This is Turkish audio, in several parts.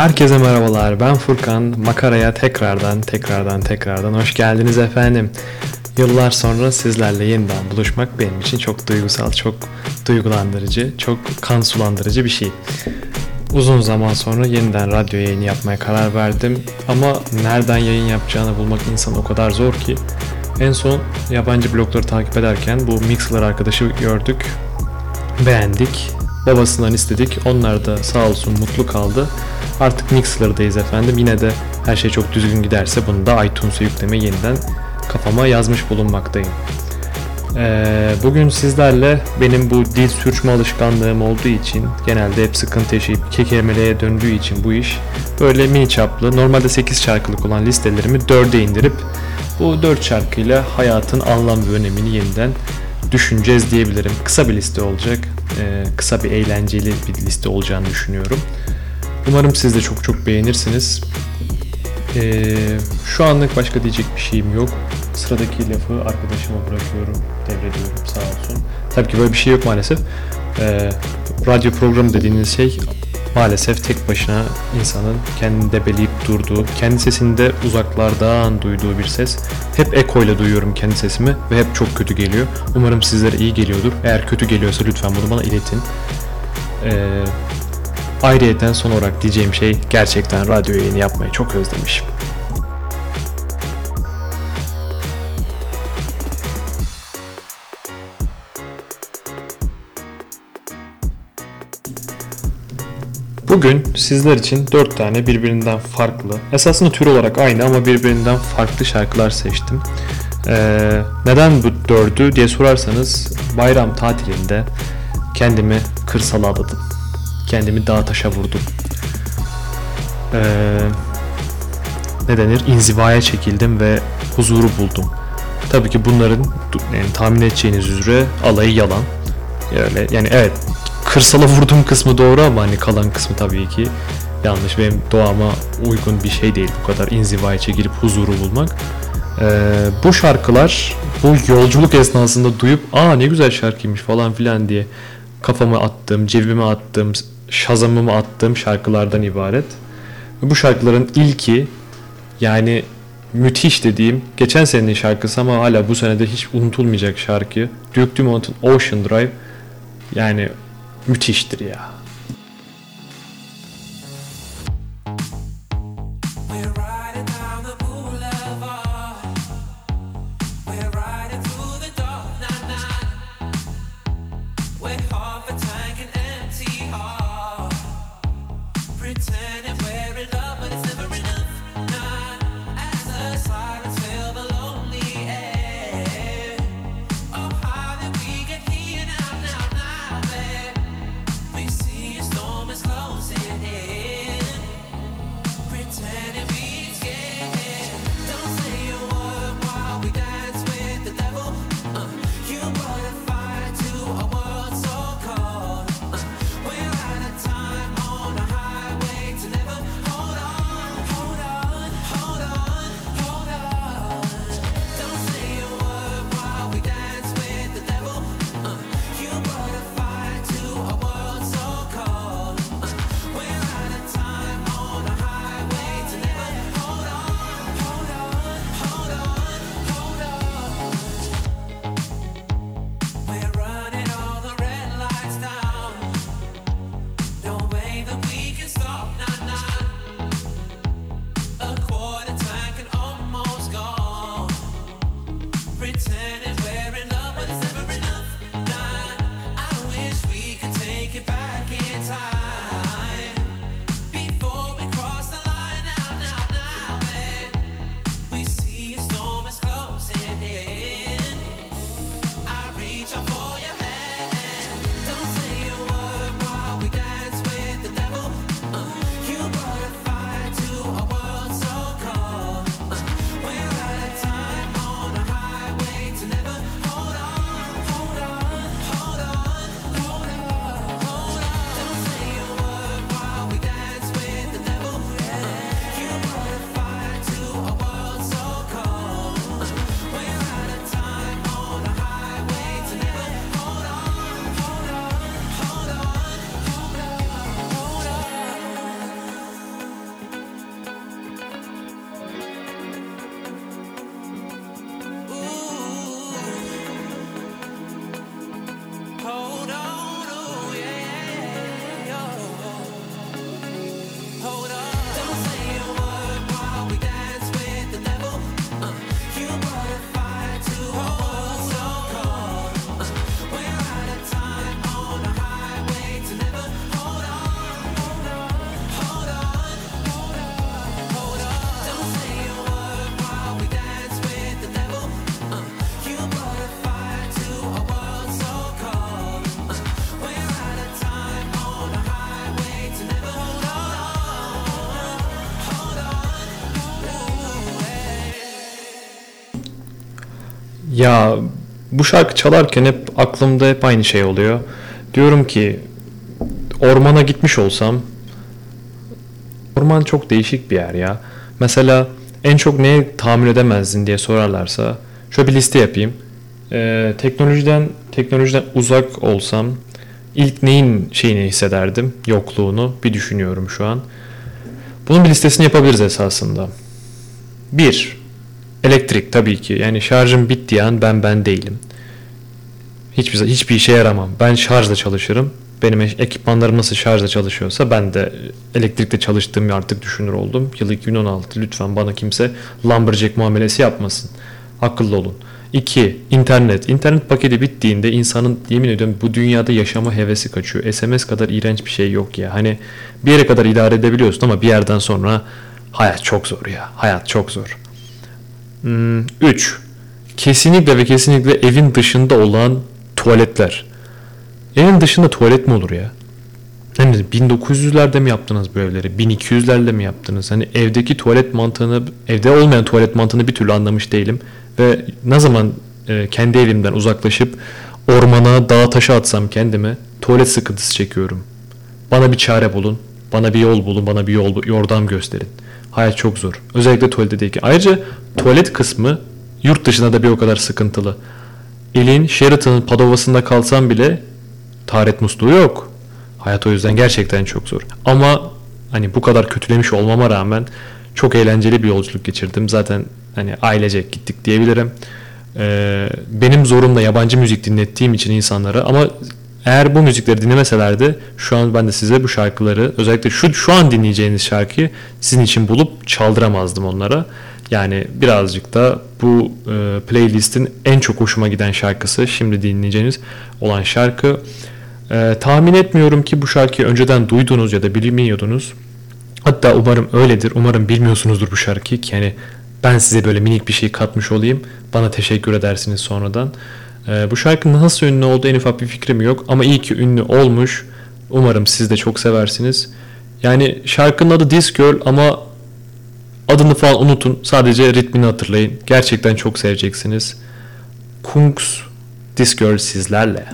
Herkese merhabalar. Ben Furkan. Makaraya tekrardan, tekrardan, tekrardan hoş geldiniz efendim. Yıllar sonra sizlerle yeniden buluşmak benim için çok duygusal, çok duygulandırıcı, çok kan sulandırıcı bir şey. Uzun zaman sonra yeniden radyo yayını yapmaya karar verdim. Ama nereden yayın yapacağını bulmak insan o kadar zor ki. En son yabancı blogları takip ederken bu Mixler arkadaşı gördük. Beğendik. Babasından istedik. Onlar da sağ olsun mutlu kaldı. Artık Mixler'dayız efendim. Yine de her şey çok düzgün giderse bunu da iTunes'a yükleme yeniden kafama yazmış bulunmaktayım. Ee, bugün sizlerle benim bu dil sürçme alışkanlığım olduğu için genelde hep sıkıntı yaşayıp kekemeleye döndüğü için bu iş böyle mini çaplı normalde 8 şarkılık olan listelerimi 4'e indirip bu 4 şarkıyla hayatın anlam ve önemini yeniden düşüneceğiz diyebilirim. Kısa bir liste olacak. Ee, kısa bir eğlenceli bir liste olacağını düşünüyorum. Umarım siz de çok çok beğenirsiniz. Ee, şu anlık başka diyecek bir şeyim yok. Sıradaki lafı arkadaşıma bırakıyorum, devrediyorum sağ olsun. Tabii ki böyle bir şey yok maalesef. Ee, radyo programı dediğiniz şey maalesef tek başına insanın kendini debeleyip durduğu, kendi sesini de uzaklardan duyduğu bir ses. Hep eko ile duyuyorum kendi sesimi ve hep çok kötü geliyor. Umarım sizlere iyi geliyordur. Eğer kötü geliyorsa lütfen bunu bana iletin. Ee, ayrıyeten son olarak diyeceğim şey gerçekten radyo yayını yapmayı çok özlemişim. Bugün sizler için 4 tane birbirinden farklı, esasında tür olarak aynı ama birbirinden farklı şarkılar seçtim. Ee, neden bu dördü diye sorarsanız bayram tatilinde kendimi kırsala adadım. Kendimi dağ taşa vurdum. Ee, ne denir? İnzivaya çekildim ve huzuru buldum. Tabii ki bunların yani tahmin edeceğiniz üzere alayı yalan. Yani, yani evet kırsala vurduğum kısmı doğru ama hani kalan kısmı tabii ki yanlış. Benim doğama uygun bir şey değil bu kadar inzivaya çekilip huzuru bulmak. Ee, bu şarkılar bu yolculuk esnasında duyup aa ne güzel şarkıymış falan filan diye kafama attığım, cebime attığım, şazamımı attığım şarkılardan ibaret. Bu şarkıların ilki yani müthiş dediğim geçen senenin şarkısı ama hala bu senede hiç unutulmayacak şarkı. Duke Dumont'un Ocean Drive yani müthiştir ya. Ya bu şarkı çalarken hep aklımda hep aynı şey oluyor. Diyorum ki ormana gitmiş olsam orman çok değişik bir yer ya. Mesela en çok neye tahammül edemezdin diye sorarlarsa şöyle bir liste yapayım. Ee, teknolojiden teknolojiden uzak olsam ilk neyin şeyini hissederdim? Yokluğunu bir düşünüyorum şu an. Bunun bir listesini yapabiliriz esasında. 1. Elektrik tabii ki. Yani şarjım bittiği an ben ben değilim. Hiçbir, hiçbir işe yaramam. Ben şarjla çalışırım. Benim ekipmanlarım nasıl şarjla çalışıyorsa ben de elektrikle çalıştığımı artık düşünür oldum. Yıl 2016 lütfen bana kimse Lumberjack muamelesi yapmasın. Akıllı olun. 2. İnternet. İnternet paketi bittiğinde insanın yemin ediyorum bu dünyada yaşama hevesi kaçıyor. SMS kadar iğrenç bir şey yok ya. Hani bir yere kadar idare edebiliyorsun ama bir yerden sonra hayat çok zor ya. Hayat çok zor. 3. Hmm, kesinlikle ve kesinlikle evin dışında olan tuvaletler. Evin dışında tuvalet mi olur ya? Hani 1900'lerde mi yaptınız bu evleri? 1200'lerle mi yaptınız? Hani evdeki tuvalet mantığını, evde olmayan tuvalet mantığını bir türlü anlamış değilim. Ve ne zaman e, kendi evimden uzaklaşıp ormana, dağa taşa atsam kendimi tuvalet sıkıntısı çekiyorum. Bana bir çare bulun. Bana bir yol bulun. Bana bir yol, yordam gösterin. Hayat çok zor. Özellikle tuvalette değil ki. Ayrıca tuvalet kısmı yurt dışında da bir o kadar sıkıntılı. İlin Sheraton'ın Padova'sında kalsam bile taharet musluğu yok. Hayat o yüzden gerçekten çok zor. Ama hani bu kadar kötülemiş olmama rağmen çok eğlenceli bir yolculuk geçirdim. Zaten hani ailecek gittik diyebilirim. Ee, benim zorumla yabancı müzik dinlettiğim için insanlara ama eğer bu müzikleri dinlemeselerdi şu an ben de size bu şarkıları özellikle şu şu an dinleyeceğiniz şarkıyı sizin için bulup çaldıramazdım onlara. Yani birazcık da bu e, playlistin en çok hoşuma giden şarkısı şimdi dinleyeceğiniz olan şarkı. E, tahmin etmiyorum ki bu şarkıyı önceden duydunuz ya da bilmiyordunuz. Hatta umarım öyledir. Umarım bilmiyorsunuzdur bu şarkıyı ki yani ben size böyle minik bir şey katmış olayım. Bana teşekkür edersiniz sonradan. E, bu şarkının nasıl ünlü olduğu en ufak bir fikrim yok ama iyi ki ünlü olmuş. Umarım siz de çok seversiniz. Yani şarkının adı This Girl ama adını falan unutun. Sadece ritmini hatırlayın. Gerçekten çok seveceksiniz. Kungs This Girl sizlerle.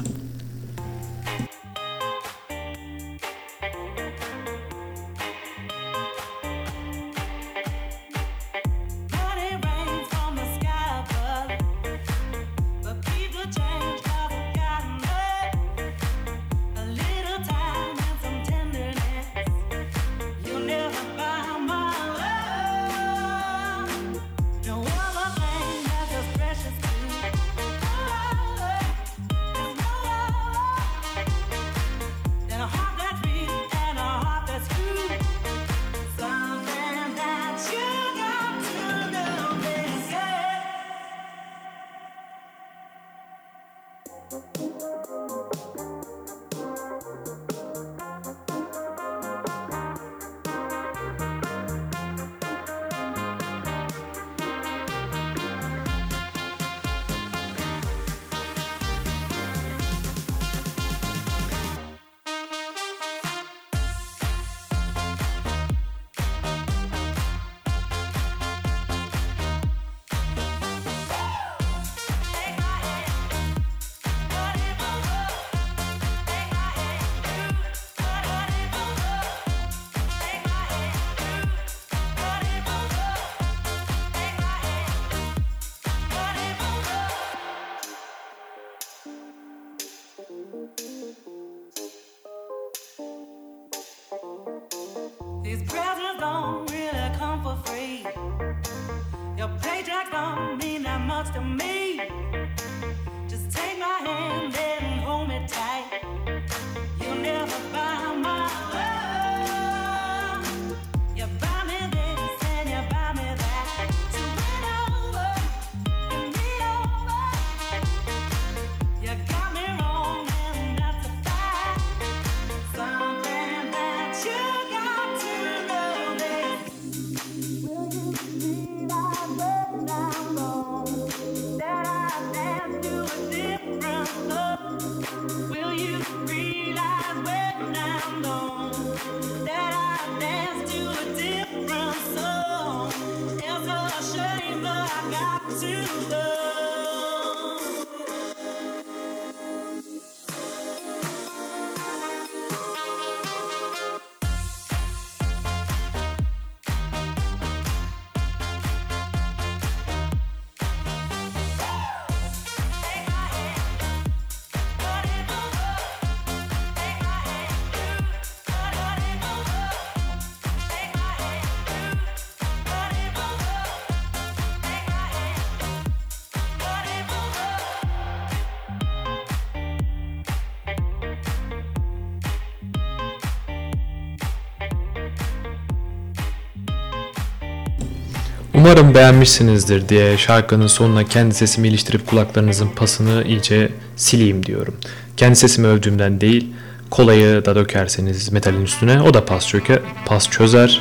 Umarım beğenmişsinizdir diye şarkının sonuna kendi sesimi iliştirip kulaklarınızın pasını iyice sileyim diyorum. Kendi sesimi övdüğümden değil, kolayı da dökerseniz metalin üstüne o da pas çöker, pas çözer.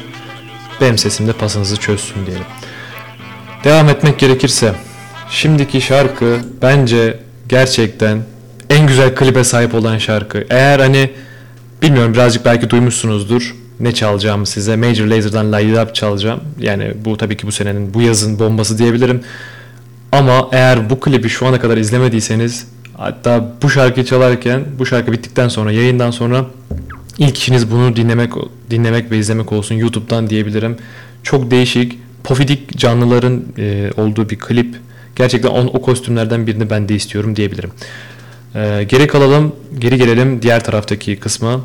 Benim sesim de pasınızı çözsün diyelim. Devam etmek gerekirse şimdiki şarkı bence gerçekten en güzel klibe sahip olan şarkı. Eğer hani bilmiyorum birazcık belki duymuşsunuzdur ne çalacağımı size. Major Laser'dan Light Up çalacağım. Yani bu tabii ki bu senenin bu yazın bombası diyebilirim. Ama eğer bu klibi şu ana kadar izlemediyseniz hatta bu şarkıyı çalarken bu şarkı bittikten sonra yayından sonra ilk işiniz bunu dinlemek dinlemek ve izlemek olsun YouTube'dan diyebilirim. Çok değişik pofidik canlıların e, olduğu bir klip. Gerçekten on, o kostümlerden birini ben de istiyorum diyebilirim. E, geri kalalım, geri gelelim diğer taraftaki kısma.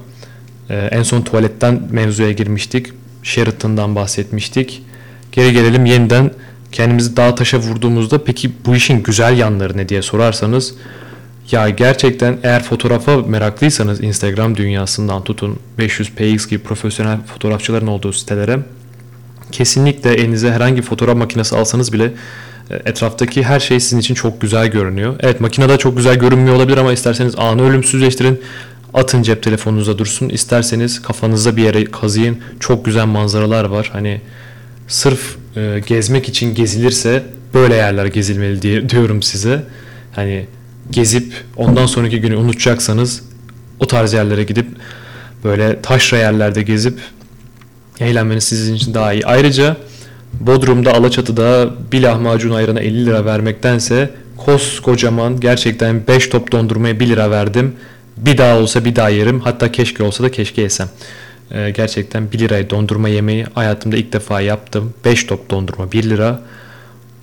E, en son tuvaletten mevzuya girmiştik. Sheraton'dan bahsetmiştik. Geri gelelim yeniden kendimizi dağ taşa vurduğumuzda peki bu işin güzel yanları ne diye sorarsanız ya gerçekten eğer fotoğrafa meraklıysanız Instagram dünyasından tutun 500px gibi profesyonel fotoğrafçıların olduğu sitelere kesinlikle elinize herhangi bir fotoğraf makinesi alsanız bile e, etraftaki her şey sizin için çok güzel görünüyor. Evet makinede çok güzel görünmüyor olabilir ama isterseniz anı ölümsüzleştirin. Atın cep telefonunuza dursun. İsterseniz kafanızda bir yere kazıyın. Çok güzel manzaralar var. Hani sırf e, gezmek için gezilirse böyle yerler gezilmeli diye diyorum size. Hani gezip ondan sonraki günü unutacaksanız o tarz yerlere gidip böyle taşra yerlerde gezip eğlenmeniz sizin için daha iyi. Ayrıca Bodrum'da Alaçatı'da bir lahmacun ayrına 50 lira vermektense koskocaman gerçekten 5 top dondurmaya 1 lira verdim. Bir daha olsa bir daha yerim. Hatta keşke olsa da keşke yesem. Ee, gerçekten 1 liraya dondurma yemeği hayatımda ilk defa yaptım. 5 top dondurma 1 lira.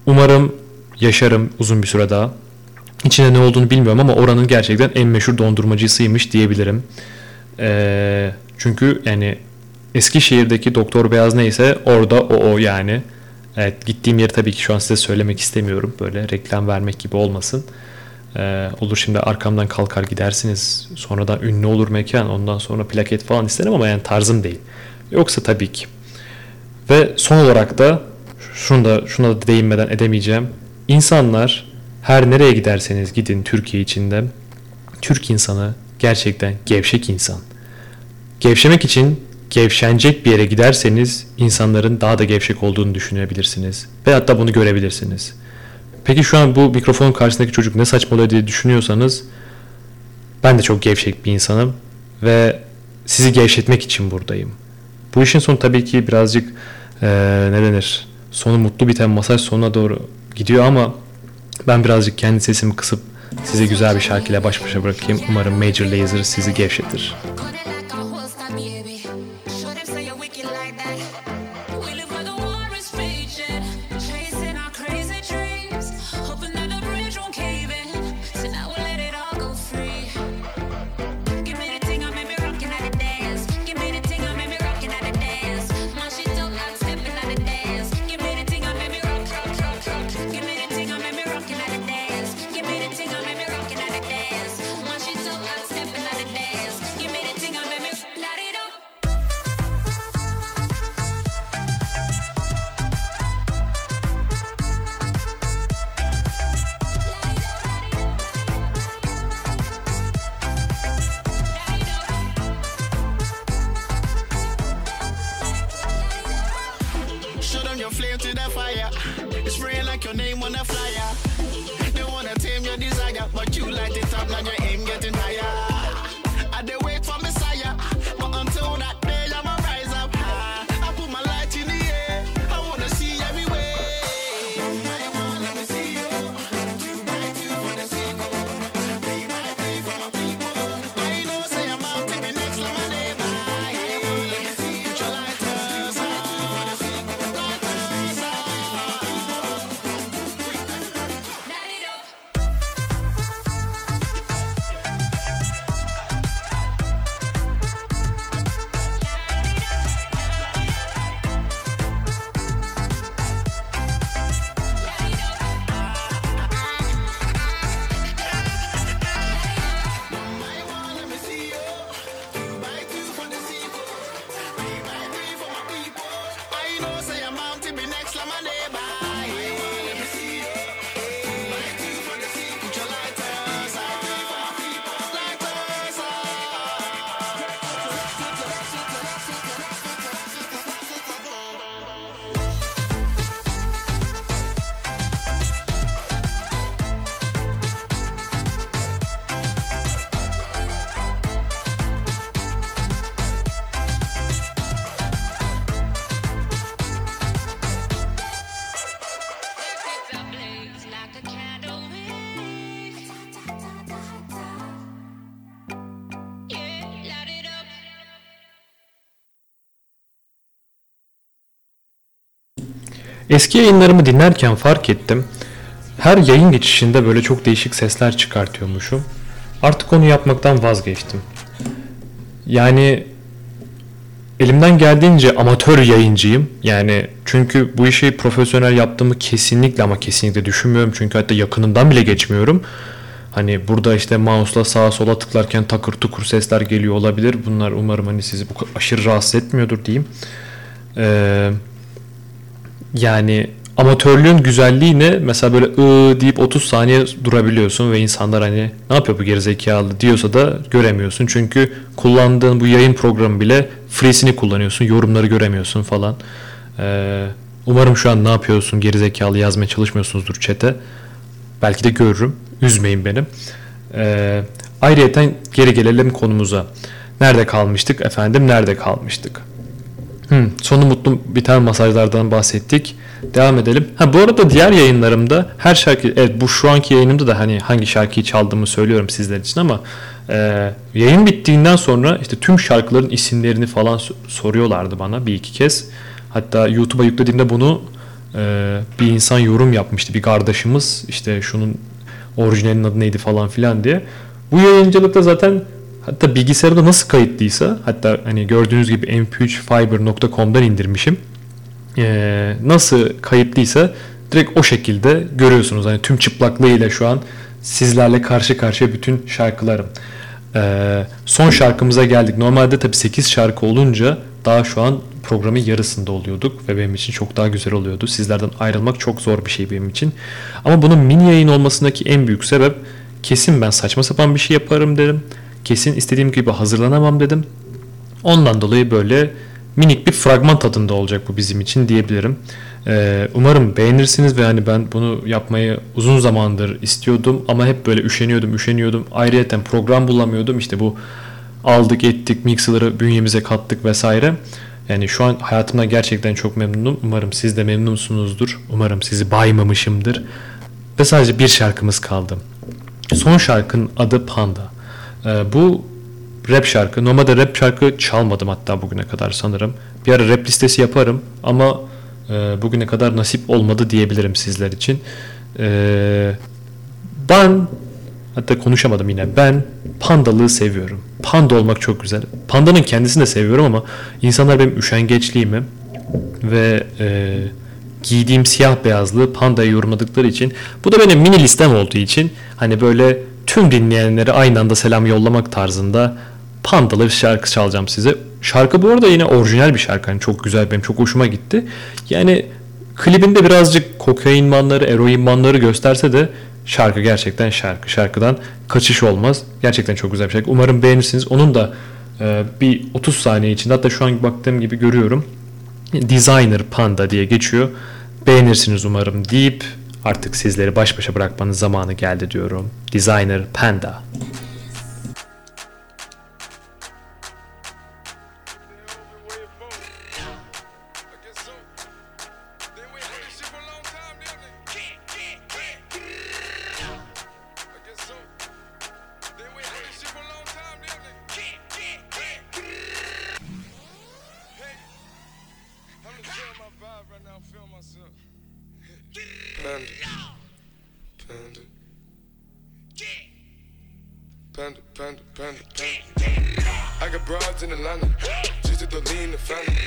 Umarım yaşarım uzun bir süre daha. İçinde ne olduğunu bilmiyorum ama oranın gerçekten en meşhur dondurmacısıymış diyebilirim. Ee, çünkü yani Eskişehir'deki Doktor Beyaz neyse orada o o yani. Evet gittiğim yeri tabii ki şu an size söylemek istemiyorum. Böyle reklam vermek gibi olmasın. Ee, olur şimdi arkamdan kalkar gidersiniz. Sonradan ünlü olur mekan. Ondan sonra plaket falan isterim ama yani tarzım değil. Yoksa tabii ki. Ve son olarak da şunu da şuna da değinmeden edemeyeceğim. İnsanlar her nereye giderseniz gidin Türkiye içinde Türk insanı gerçekten gevşek insan. Gevşemek için gevşenecek bir yere giderseniz insanların daha da gevşek olduğunu düşünebilirsiniz. Ve hatta bunu görebilirsiniz. Peki şu an bu mikrofonun karşısındaki çocuk ne saçmalıyor diye düşünüyorsanız ben de çok gevşek bir insanım ve sizi gevşetmek için buradayım. Bu işin sonu tabii ki birazcık eee ne denir sonu mutlu biten masaj sonuna doğru gidiyor ama ben birazcık kendi sesimi kısıp sizi güzel bir şarkıyla baş başa bırakayım. Umarım Major Lazer sizi gevşetir. Light Eski yayınlarımı dinlerken fark ettim. Her yayın geçişinde böyle çok değişik sesler çıkartıyormuşum. Artık onu yapmaktan vazgeçtim. Yani elimden geldiğince amatör yayıncıyım. Yani çünkü bu işi profesyonel yaptığımı kesinlikle ama kesinlikle düşünmüyorum. Çünkü hatta yakınından bile geçmiyorum. Hani burada işte mouse'la sağa sola tıklarken takır tukur sesler geliyor olabilir. Bunlar umarım hani sizi bu aşırı rahatsız etmiyordur diyeyim. Ee, yani amatörlüğün güzelliği ne? Mesela böyle ı deyip 30 saniye durabiliyorsun ve insanlar hani ne yapıyor bu gerizekalı diyorsa da göremiyorsun. Çünkü kullandığın bu yayın programı bile free'sini kullanıyorsun. Yorumları göremiyorsun falan. Ee, umarım şu an ne yapıyorsun gerizekalı yazmaya çalışmıyorsunuzdur chat'e. Belki de görürüm. Üzmeyin beni. Ee, ayrıyeten geri gelelim konumuza. Nerede kalmıştık efendim? Nerede kalmıştık? Hmm, sonu mutlu biten masajlardan bahsettik. Devam edelim. Ha bu arada diğer yayınlarımda her şarkı evet bu şu anki yayınımda da hani hangi şarkıyı çaldığımı söylüyorum sizler için ama e, yayın bittiğinden sonra işte tüm şarkıların isimlerini falan so- soruyorlardı bana bir iki kez. Hatta YouTube'a yüklediğimde bunu e, bir insan yorum yapmıştı bir kardeşimiz işte şunun orijinalinin adı neydi falan filan diye. Bu yayıncılıkta zaten hatta bilgisayarda nasıl kayıtlıysa hatta hani gördüğünüz gibi mp3fiber.com'dan indirmişim. Ee, nasıl kayıtlıysa direkt o şekilde görüyorsunuz. Hani tüm çıplaklığıyla şu an sizlerle karşı karşıya bütün şarkılarım. Ee, son şarkımıza geldik. Normalde tabii 8 şarkı olunca daha şu an programın yarısında oluyorduk ve benim için çok daha güzel oluyordu. Sizlerden ayrılmak çok zor bir şey benim için. Ama bunun mini yayın olmasındaki en büyük sebep kesin ben saçma sapan bir şey yaparım dedim. Kesin istediğim gibi hazırlanamam dedim. Ondan dolayı böyle minik bir fragman tadında olacak bu bizim için diyebilirim. Ee, umarım beğenirsiniz ve hani ben bunu yapmayı uzun zamandır istiyordum ama hep böyle üşeniyordum, üşeniyordum. Ayrıyeten program bulamıyordum. İşte bu aldık ettik, mixer'ları bünyemize kattık vesaire. Yani şu an hayatımdan gerçekten çok memnunum. Umarım siz de memnunsunuzdur. Umarım sizi baymamışımdır. Ve sadece bir şarkımız kaldı. Son şarkının adı Panda. Ee, bu rap şarkı. Normalde rap şarkı çalmadım hatta bugüne kadar sanırım. Bir ara rap listesi yaparım ama e, bugüne kadar nasip olmadı diyebilirim sizler için. Ee, ben hatta konuşamadım yine. Ben pandalığı seviyorum. Panda olmak çok güzel. Pandanın kendisini de seviyorum ama insanlar benim üşengeçliğimi ve e, giydiğim siyah beyazlığı pandaya yorumladıkları için bu da benim mini listem olduğu için hani böyle tüm dinleyenlere aynı anda selam yollamak tarzında pandalı bir şarkı çalacağım size. Şarkı bu arada yine orijinal bir şarkı. Hani çok güzel benim çok hoşuma gitti. Yani klibinde birazcık kokain manları, eroin manları gösterse de şarkı gerçekten şarkı. Şarkıdan kaçış olmaz. Gerçekten çok güzel bir şarkı. Umarım beğenirsiniz. Onun da e, bir 30 saniye içinde hatta şu an baktığım gibi görüyorum. Designer Panda diye geçiyor. Beğenirsiniz umarım deyip artık sizleri baş başa bırakmanın zamanı geldi diyorum. Designer Panda. Panda. Panda. Panda, panda, panda, panda. I got broads in Atlanta. Just to the lean the family.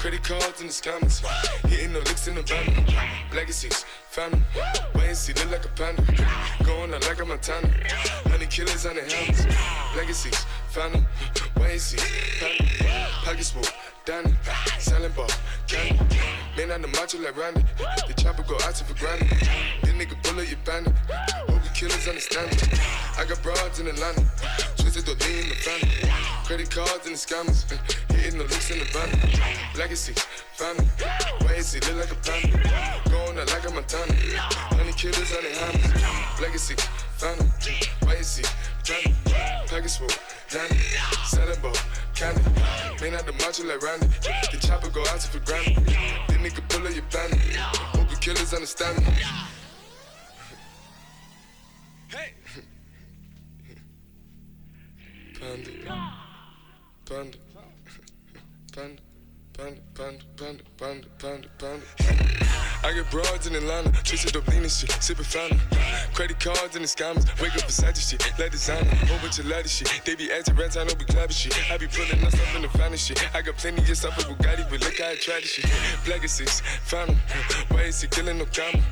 Credit cards in the scammers. Hitting the licks in the van. Legacies, family. Wait and see, look like a panda. Going out like a Montana. Honey killers on the helmets. Legacies, family. Wait and see, family. Pockets full, Danny. Selling ball, candy. Man on the macho like Randy. The chopper go out for granted. This nigga bullet, you bandit. Hope you killers understand it. I got broads in Atlanta. Twisted the lean in the family. Credit cards and the scammers. Hitting the looks in the van. Legacy, family. Wait and see, look like a panda. Going out like a Montana. Honey killers on their hands. Legacy, family. Wait and see, family. Package full, Danny. Selling ball, candy. Man out the macho like Randy. The chopper go out for granted. This nigga bullet, you bandit. Hope you killers understand me. Panda. Panda. Panda. I get broads in Atlanta, twisted up lean and shit, sipping fountain. Credit cards and the scammers, wake up beside shit, let designer, bunch of ladder shit. They be acting rats, I know be clapping shit. I be pulling us up in the finest shit. I got plenty of stuff with Bugatti, but look how I tried this shit. Black is fountain. Why is he killing no comma?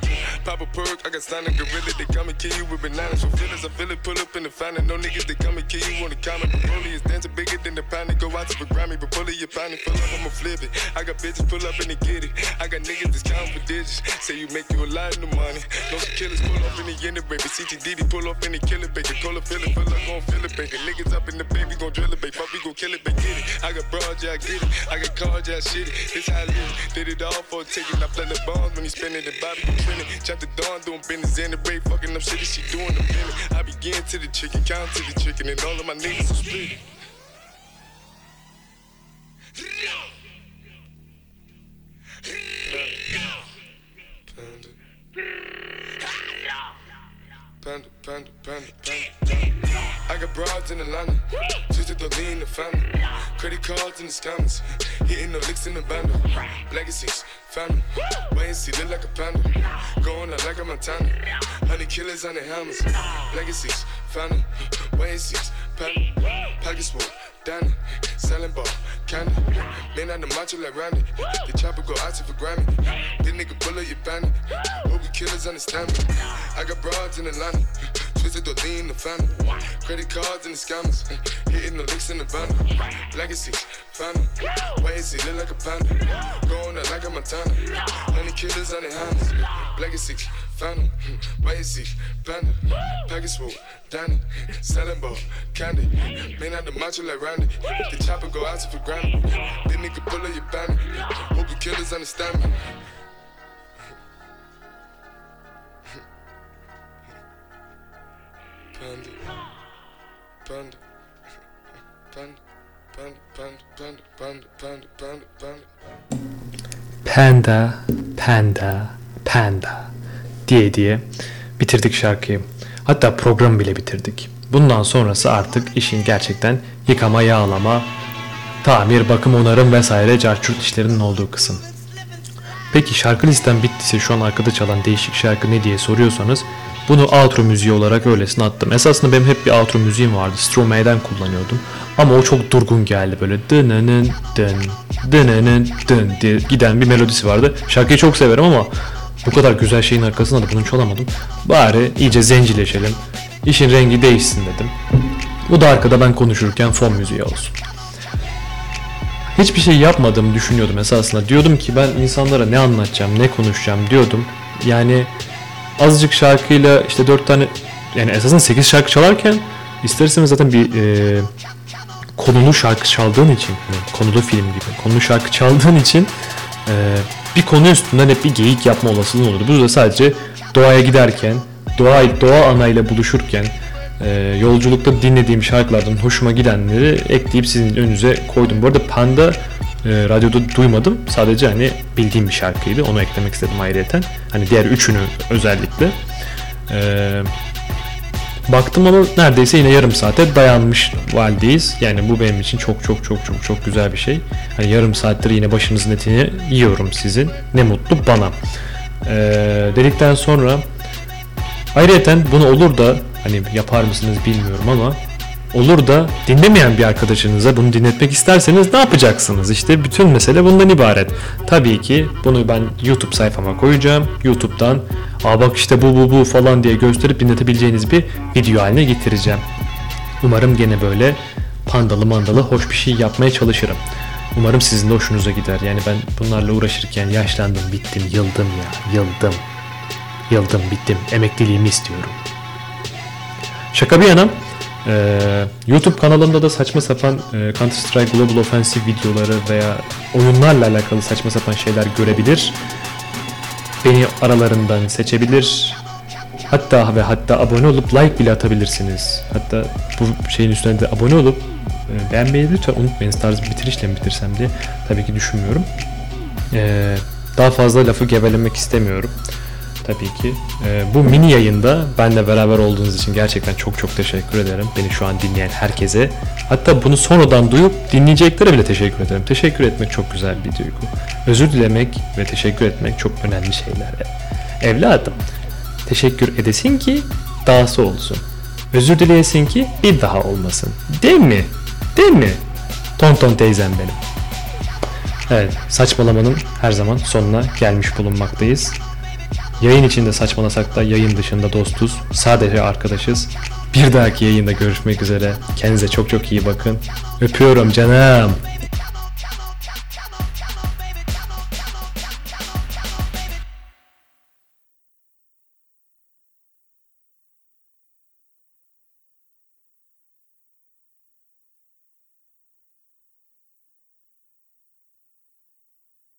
Pop a perk, I got signed a gorilla, they come and kill you with bananas. For feelings, I feel it, pull up in the fountain. No niggas, they come and kill you on the comment. Broly is dancing bigger than the pound. Go out to the Grammy, but pull it, you pound it, pull up, I'ma flip it. I got bitches pull up and they get it. I got niggas that's counting for digits. Say you make you a lot of money. No killers pull off in the end baby. CTDD pull off in the killer baby. Call a fill it, pull up, gon' fill it, baby. Niggas up in the baby, gon' drill it, baby. Fuck, we gon' kill it, baby. Get it. I got broad, yeah, I get it. I got cards, yeah, I shit it. It's how I live. Did it all for a ticket. I play the bombs when he spinning the Bobby, you trending. Chop the dawn, doing business in the break. Fucking up shit, she doing the minute. I begin to the chicken, count to the chicken, and all of my niggas are split. I got broads in Atlanta, twisted the lean the family. Credit cards in the scammers, hitting the licks in the bundle. Legacies, family, wait and see, look like a panda. Going out like a Montana, honey killers on the helmets. Legacies, family, wait and see, panda. Pockets full, Danny, selling ball, candy. Man on the macho like Randy, the chopper go out for Grammy. This nigga bullet, you bandit. Hope killers understand me. I got broads in Atlanta, twisted the lean the family. Credit cards and the scammers, hitting the licks in the bundle. Legacy, family, wait and see, look like a panda. Going out like a Montana, honey killers on the hands. Legacy, family, wait and see, panda. Package full, Danny, ball, candy. Man out the macho like Randy, the chopper go out for Grammy. This nigga bullet, you bandit. Hope you killers understand me. Panda. Panda. Panda. Panda. Panda. Panda. Panda. Panda. Panda. Panda, panda, panda diye diye bitirdik şarkıyı. Hatta programı bile bitirdik. Bundan sonrası artık işin gerçekten yıkama, yağlama, tamir, bakım, onarım vesaire carçurt işlerinin olduğu kısım. Peki şarkı listem bittiyse şu an arkada çalan değişik şarkı ne diye soruyorsanız bunu outro müziği olarak öylesine attım. Esasında benim hep bir outro müziğim vardı. Stromae'den kullanıyordum. Ama o çok durgun geldi böyle dınının dın dınının dın diye giden bir melodisi vardı. Şarkıyı çok severim ama bu kadar güzel şeyin arkasında da bunu çalamadım. Bari iyice zencileşelim. İşin rengi değişsin dedim. Bu da arkada ben konuşurken fon müziği olsun hiçbir şey yapmadığımı düşünüyordum esasında. Diyordum ki ben insanlara ne anlatacağım, ne konuşacağım diyordum. Yani azıcık şarkıyla işte dört tane yani esasında 8 şarkı çalarken ister istemez zaten bir e, konulu şarkı çaldığın için konulu film gibi konulu şarkı çaldığın için e, bir konu üstünden hep bir geyik yapma olasılığın olurdu. Bu da sadece doğaya giderken doğa, doğa anayla buluşurken e, yolculukta dinlediğim şarkılardan hoşuma gidenleri ekleyip sizin önünüze koydum. Bu arada Panda e, radyoda duymadım. Sadece hani bildiğim bir şarkıydı. Onu eklemek istedim ayrıyeten. Hani diğer üçünü özellikle. E, baktım ama neredeyse yine yarım saate dayanmış haldeyiz. Yani bu benim için çok çok çok çok çok güzel bir şey. Hani yarım saattir yine başınızın etini yiyorum sizin. Ne mutlu bana. E, dedikten sonra Ayrıca bunu olur da hani yapar mısınız bilmiyorum ama olur da dinlemeyen bir arkadaşınıza bunu dinletmek isterseniz ne yapacaksınız? İşte bütün mesele bundan ibaret. Tabii ki bunu ben YouTube sayfama koyacağım. YouTube'dan aa bak işte bu bu bu falan diye gösterip dinletebileceğiniz bir video haline getireceğim. Umarım gene böyle pandalı mandalı hoş bir şey yapmaya çalışırım. Umarım sizin de hoşunuza gider. Yani ben bunlarla uğraşırken yaşlandım, bittim, yıldım ya, yıldım. Yıldım, bittim. Emekliliğimi istiyorum. Şaka bir yana e, YouTube kanalımda da saçma sapan e, Counter Strike Global Offensive videoları veya oyunlarla alakalı saçma sapan şeyler görebilir. Beni aralarından seçebilir. Hatta ve hatta abone olup like bile atabilirsiniz. Hatta bu şeyin üstüne de abone olup e, beğenmeyi lütfen unutmayın. Tarzı bir bitirişle mi bitirsem diye tabii ki düşünmüyorum. E, daha fazla lafı gevelemek istemiyorum. Tabii ki. Ee, bu mini yayında benle beraber olduğunuz için gerçekten çok çok teşekkür ederim. Beni şu an dinleyen herkese. Hatta bunu sonradan duyup dinleyeceklere bile teşekkür ederim. Teşekkür etmek çok güzel bir duygu. Özür dilemek ve teşekkür etmek çok önemli şeyler. Evladım, teşekkür edesin ki dahası olsun. Özür dileyesin ki bir daha olmasın. Değil mi? Değil mi? Tonton teyzem benim. Evet, saçmalamanın her zaman sonuna gelmiş bulunmaktayız. Yayın içinde saçmalasak da yayın dışında dostuz. Sadece arkadaşız. Bir dahaki yayında görüşmek üzere. Kendinize çok çok iyi bakın. Öpüyorum canım.